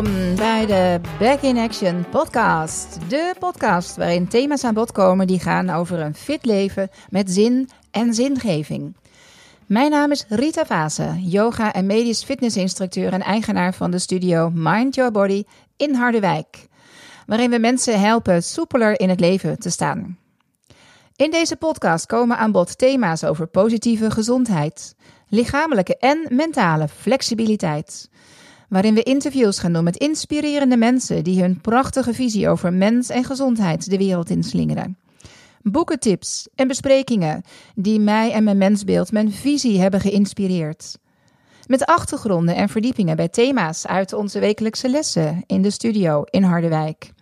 Welkom bij de Back in Action podcast. De podcast waarin thema's aan bod komen die gaan over een fit leven met zin en zingeving. Mijn naam is Rita Vase, yoga en medisch fitnessinstructeur en eigenaar van de studio Mind Your Body in Harderwijk, waarin we mensen helpen soepeler in het leven te staan. In deze podcast komen aan bod thema's over positieve gezondheid, lichamelijke en mentale flexibiliteit waarin we interviews gaan doen met inspirerende mensen die hun prachtige visie over mens en gezondheid de wereld inslingeren. Boekentips en besprekingen die mij en mijn mensbeeld, mijn visie hebben geïnspireerd. Met achtergronden en verdiepingen bij thema's uit onze wekelijkse lessen in de studio in Harderwijk.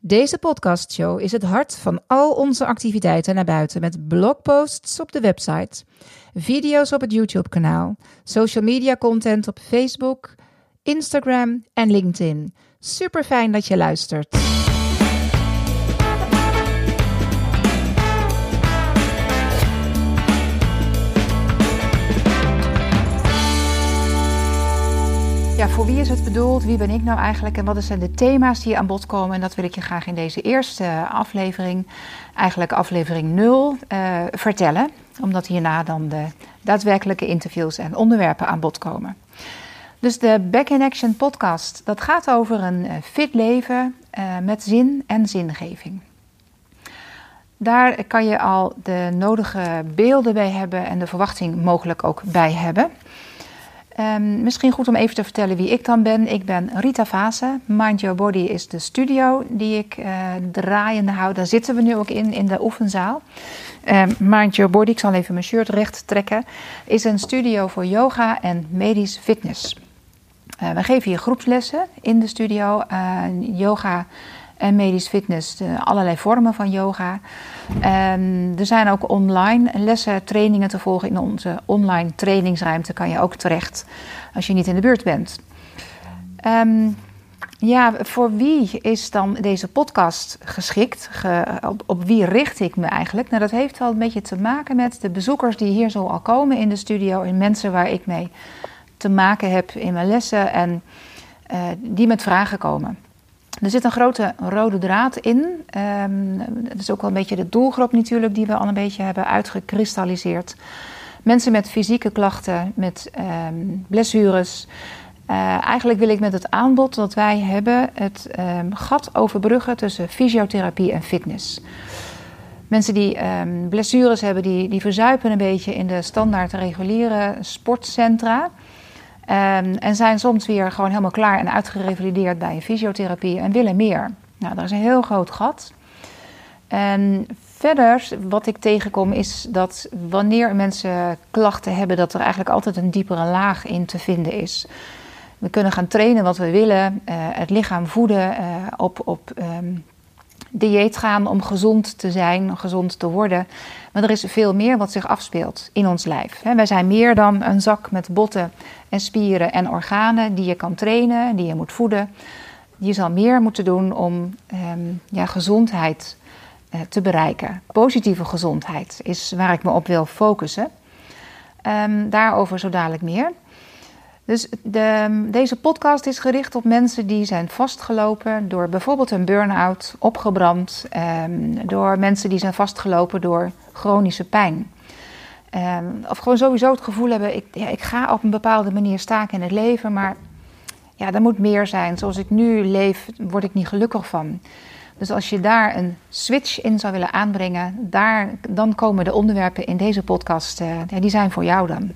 Deze podcastshow is het hart van al onze activiteiten naar buiten met blogposts op de website, video's op het YouTube-kanaal, social media content op Facebook, Instagram en LinkedIn. Super fijn dat je luistert. Ja, voor wie is het bedoeld? Wie ben ik nou eigenlijk? En wat zijn de thema's die aan bod komen? En dat wil ik je graag in deze eerste aflevering, eigenlijk aflevering 0, uh, eh, vertellen. Omdat hierna dan de daadwerkelijke interviews en onderwerpen aan bod komen. Dus de Back in Action podcast, dat gaat over een eh, fit leven uh, met zin en zingeving. Daar kan je al de nodige beelden bij hebben en de verwachting mogelijk ook bij hebben. Um, misschien goed om even te vertellen wie ik dan ben. Ik ben Rita Vase. Mind Your Body is de studio die ik uh, draaiende hou. Daar zitten we nu ook in, in de oefenzaal. Um, Mind Your Body, ik zal even mijn shirt recht trekken, is een studio voor yoga en medisch fitness. Uh, we geven hier groepslessen in de studio, uh, yoga en medisch fitness, allerlei vormen van yoga. Um, er zijn ook online lessen, trainingen te volgen. In onze online trainingsruimte kan je ook terecht als je niet in de buurt bent. Um, ja, voor wie is dan deze podcast geschikt? Ge, op, op, wie richt ik me eigenlijk? Nou, dat heeft wel een beetje te maken met de bezoekers die hier zo al komen in de studio en mensen waar ik mee te maken heb in mijn lessen en uh, die met vragen komen. Er zit een grote rode draad in. Um, dat is ook wel een beetje de doelgroep natuurlijk die we al een beetje hebben uitgekristalliseerd. Mensen met fysieke klachten, met um, blessures. Uh, eigenlijk wil ik met het aanbod dat wij hebben het um, gat overbruggen tussen fysiotherapie en fitness. Mensen die blessures hebben, die, die verzuipen een beetje in de standaard reguliere sportcentra. Um, en zijn soms weer gewoon helemaal klaar en uitgerevalideerd bij een fysiotherapie en willen meer. Nou, dat is een heel groot gat. En verder, wat ik tegenkom, is dat wanneer mensen klachten hebben, dat er eigenlijk altijd een diepere laag in te vinden is. We kunnen gaan trainen wat we willen, uh, het lichaam voeden, uh, op, op um, dieet gaan om gezond te zijn, gezond te worden. Maar er is veel meer wat zich afspeelt in ons lijf. Wij zijn meer dan een zak met botten en spieren en organen die je kan trainen, die je moet voeden. Je zal meer moeten doen om um, ja, gezondheid uh, te bereiken. Positieve gezondheid is waar ik me op wil focussen. Um, daarover zo dadelijk meer. Dus de, deze podcast is gericht op mensen die zijn vastgelopen door bijvoorbeeld een burn-out, opgebrand, um, door mensen die zijn vastgelopen door chronische pijn. Um, of gewoon sowieso het gevoel hebben, ik, ja, ik ga op een bepaalde manier staken in het leven, maar ja, er moet meer zijn. Zoals ik nu leef, word ik niet gelukkig van. Dus als je daar een switch in zou willen aanbrengen, daar, dan komen de onderwerpen in deze podcast, ja, die zijn voor jou dan.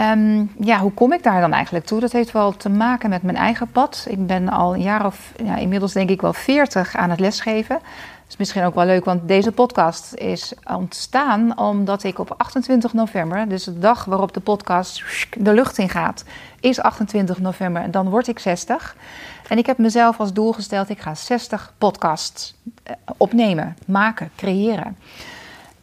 Um, ja, hoe kom ik daar dan eigenlijk toe? Dat heeft wel te maken met mijn eigen pad. Ik ben al een jaar of ja, inmiddels denk ik wel veertig aan het lesgeven. Dat is misschien ook wel leuk, want deze podcast is ontstaan omdat ik op 28 november, dus de dag waarop de podcast de lucht in gaat, is 28 november en dan word ik 60. En ik heb mezelf als doel gesteld, ik ga 60 podcasts eh, opnemen, maken, creëren.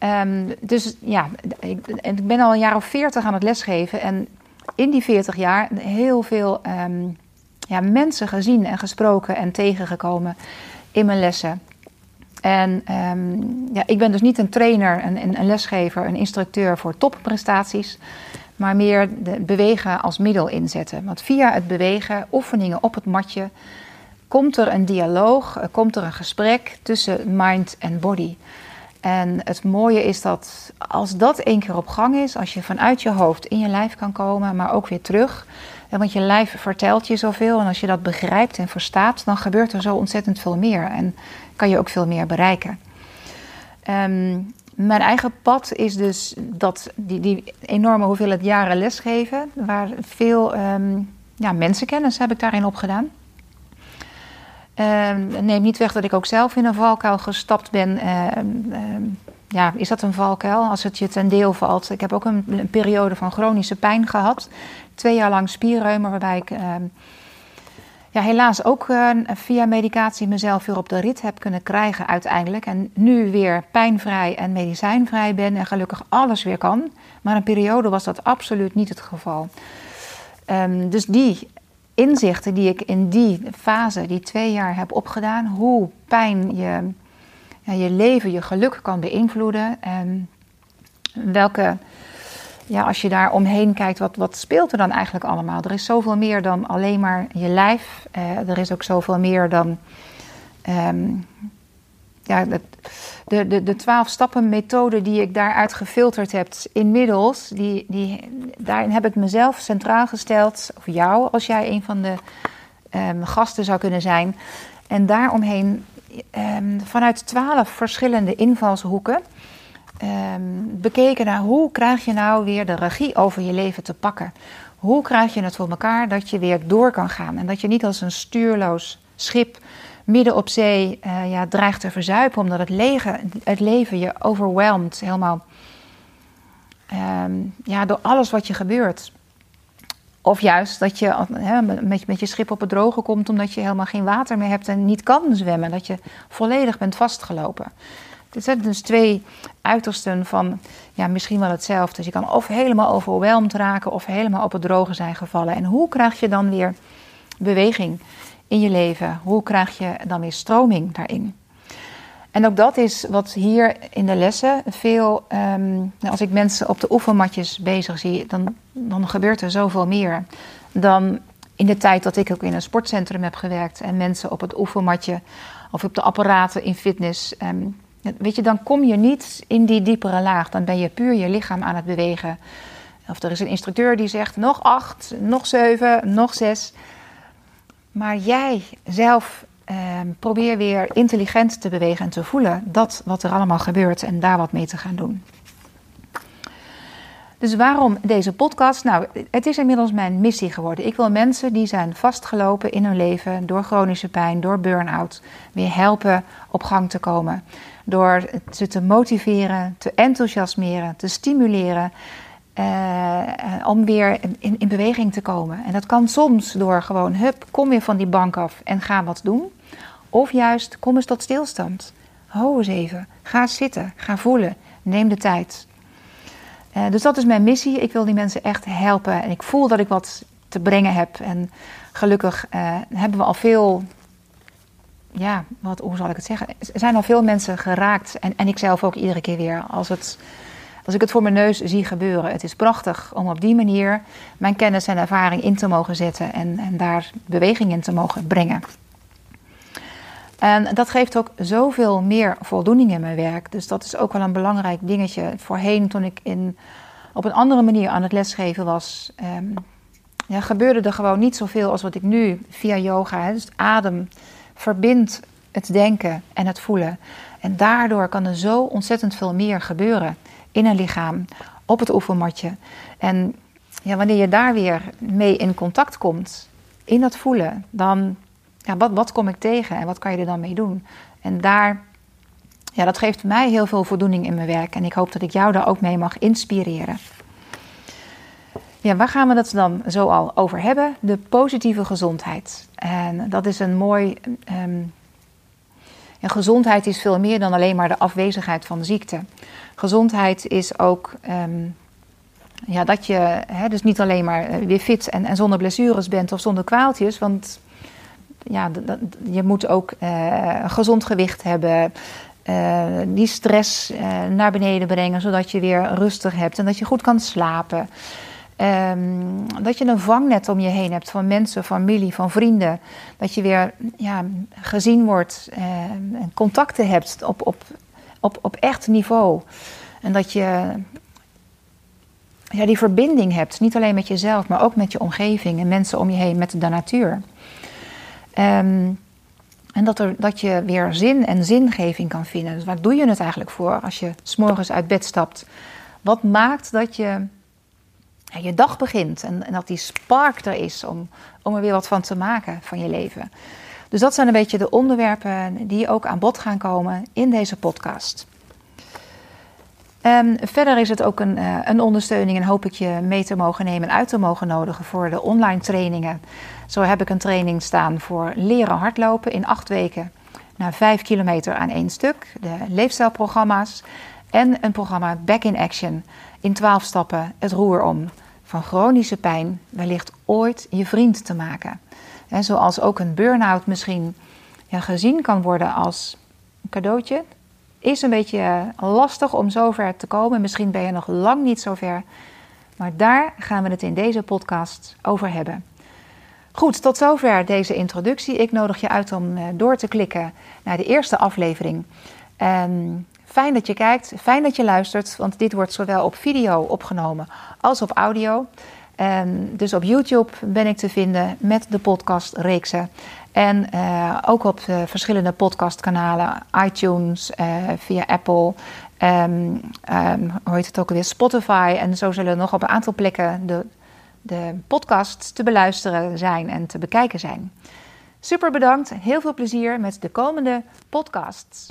Um, dus ja, ik, ik ben al een jaar of veertig aan het lesgeven. En in die veertig jaar heel veel um, ja, mensen gezien en gesproken en tegengekomen in mijn lessen. En um, ja, ik ben dus niet een trainer, een, een lesgever, een instructeur voor topprestaties. maar meer bewegen als middel inzetten. Want via het bewegen, oefeningen op het matje, komt er een dialoog, komt er een gesprek tussen mind en body. En het mooie is dat als dat één keer op gang is, als je vanuit je hoofd in je lijf kan komen, maar ook weer terug. Want je lijf vertelt je zoveel en als je dat begrijpt en verstaat, dan gebeurt er zo ontzettend veel meer en kan je ook veel meer bereiken. Ehm, mijn eigen pad is dus dat die, die enorme hoeveelheid jaren lesgeven, waar veel um, ja, mensenkennis heb ik daarin opgedaan. Uh, neem niet weg dat ik ook zelf in een valkuil gestapt ben. Uh, ja, is dat een valkuil als het je ten deel valt? Ik heb ook een, periode van chronische pijn gehad. Twee jaar lang spierreuma, waarbij ik ja, helaas ook via medicatie mezelf weer op de rit heb kunnen krijgen uiteindelijk. En nu weer pijnvrij en medicijnvrij ben en gelukkig alles weer kan. Maar een periode was dat absoluut niet het geval. Dus die inzichten die ik in die fase, die twee jaar heb opgedaan, hoe pijn je, ja, je leven, je geluk kan beïnvloeden. En welke, ja, als je daar omheen kijkt, wat, wat speelt er dan eigenlijk allemaal? Er is zoveel meer dan alleen maar je lijf. Uh, er is ook zoveel meer dan um, ja, de, de, de twaalf stappen methode die ik daaruit gefilterd heb inmiddels, die, die, daarin heb ik mezelf centraal gesteld, of jou als jij een van de um, gasten zou kunnen zijn. En daaromheen um, vanuit twaalf verschillende invalshoeken um, bekeken naar hoe krijg je nou weer de regie over je leven te pakken. Hoe krijg je het voor elkaar dat je weer door kan gaan en dat je niet als een stuurloos schip midden op zee uh, ja, dreigt te verzuipen, omdat het, lege, het leven je overweldigt helemaal um, ja, door alles wat je gebeurt. Of juist dat je he, met, met je schip op het droge komt omdat je helemaal geen water meer hebt en niet kan zwemmen. Dat je volledig bent vastgelopen. Dit zijn dus twee uitersten van ja, misschien wel hetzelfde. Dus je kan of helemaal overweldigd raken of helemaal op het droge zijn gevallen. En hoe krijg je dan weer beweging in je leven? Hoe krijg je dan weer stroming daarin? En ook dat is wat hier in de lessen veel. Um, als ik mensen op de oefenmatjes bezig zie, dan, dan gebeurt er zoveel meer dan in de tijd dat ik ook in een sportcentrum heb gewerkt en mensen op het oefenmatje of op de apparaten in fitness. Um, weet je, dan kom je niet in die diepere laag. Dan ben je puur je lichaam aan het bewegen. Of er is een instructeur die zegt nog acht, nog zeven, nog zes. Maar jij zelf eh, probeer weer intelligent te bewegen en te voelen dat wat er allemaal gebeurt en daar wat mee te gaan doen. Dus waarom deze podcast? Nou, het is inmiddels mijn missie geworden. Ik wil mensen die zijn vastgelopen in hun leven door chronische pijn, door burn-out, weer helpen op gang te komen. Door ze te motiveren, te enthousiasmeren, te stimuleren uh, om weer in, in, beweging te komen. En dat kan soms door gewoon, hup, kom weer van die bank af en ga wat doen. Of juist, kom eens tot stilstand. Ho eens even, ga zitten, ga voelen, neem de tijd. Uh, dus dat is mijn missie. Ik wil die mensen echt helpen. En ik voel dat ik wat te brengen heb. En gelukkig uh, hebben we al veel ja, wat, hoe zal ik het zeggen? Er zijn al veel mensen geraakt. En, en ik zelf ook iedere keer weer. Als het als ik het voor mijn neus zie gebeuren. Het is prachtig om op die manier mijn kennis en ervaring in te mogen zetten en, en daar beweging in te mogen brengen. En dat geeft ook zoveel meer voldoening in mijn werk. Dus dat is ook wel een belangrijk dingetje. Voorheen, toen ik in, op een andere manier aan het lesgeven was, um, ja, gebeurde er gewoon niet zoveel als wat ik nu via yoga, dus adem, verbindt het denken en het voelen. En daardoor kan er zo ontzettend veel meer gebeuren in een lichaam, op het oefenmatje. En ja, wanneer je daar weer mee in contact komt, in dat voelen, dan, ja, wat, wat kom ik tegen en wat kan je er dan mee doen? En daar, ja, dat geeft mij heel veel voldoening in mijn werk. En ik hoop dat ik jou daar ook mee mag inspireren. Ja, waar gaan we het dan zo al over hebben? De positieve gezondheid. En dat is een mooi. Um, ja, gezondheid is veel meer dan alleen maar de afwezigheid van ziekte. Gezondheid is ook um, ja, dat je hè, dus niet alleen maar eh, weer fit en, en zonder blessures bent of zonder kwaaltjes. Want ja, je moet ook uh, gezond gewicht hebben. Uh, die stress naar beneden brengen, zodat je weer rustig hebt en dat je goed kan slapen. Ehm, dat je een vangnet om je heen hebt van mensen, familie, van vrienden. Dat je weer ja, gezien wordt en contacten hebt op, op, op, op echt niveau. En dat je ja, die verbinding hebt, niet alleen met jezelf, maar ook met je omgeving en mensen om je heen, met de natuur. Ehm, en dat, er, dat je weer zin en zingeving kan vinden. Dus waar doe je het eigenlijk voor als je s'morgens uit bed stapt? Wat maakt dat je je dag begint en, en, dat die spark er is om, om er weer wat van te maken van je leven? Dus dat zijn een beetje de onderwerpen die ook aan bod gaan komen in deze podcast. Verder is het ook een, uh, een, ondersteuning en hoop ik je mee te mogen nemen en uit te mogen nodigen voor de online trainingen. Zo heb ik een training staan voor leren hardlopen in acht weken naar vijf kilometer aan één stuk. De leefstijlprogramma's en een programma Back in Action in twaalf stappen het roer om. Van chronische pijn wellicht ooit je vriend te maken. En zoals ook een burn-out misschien ja, gezien kan worden als een cadeautje is een beetje eh, lastig om zover te komen. Misschien ben je nog lang niet zover. Maar daar gaan we het in deze podcast over hebben. Goed, tot zover deze introductie. Ik nodig je uit om eh, door te klikken naar de eerste aflevering. En fijn dat je kijkt, fijn dat je luistert, want dit wordt zowel op video opgenomen als op audio. Dus op YouTube ben ik te vinden met de podcastreeksen. En uh, ook op de verschillende podcastkanalen, iTunes, uh, via Apple, um, hoe heet het ook alweer, Spotify. En zo zullen nog op een aantal plekken de, de podcasts te beluisteren zijn en te bekijken zijn. Super bedankt, heel veel plezier met de komende podcasts.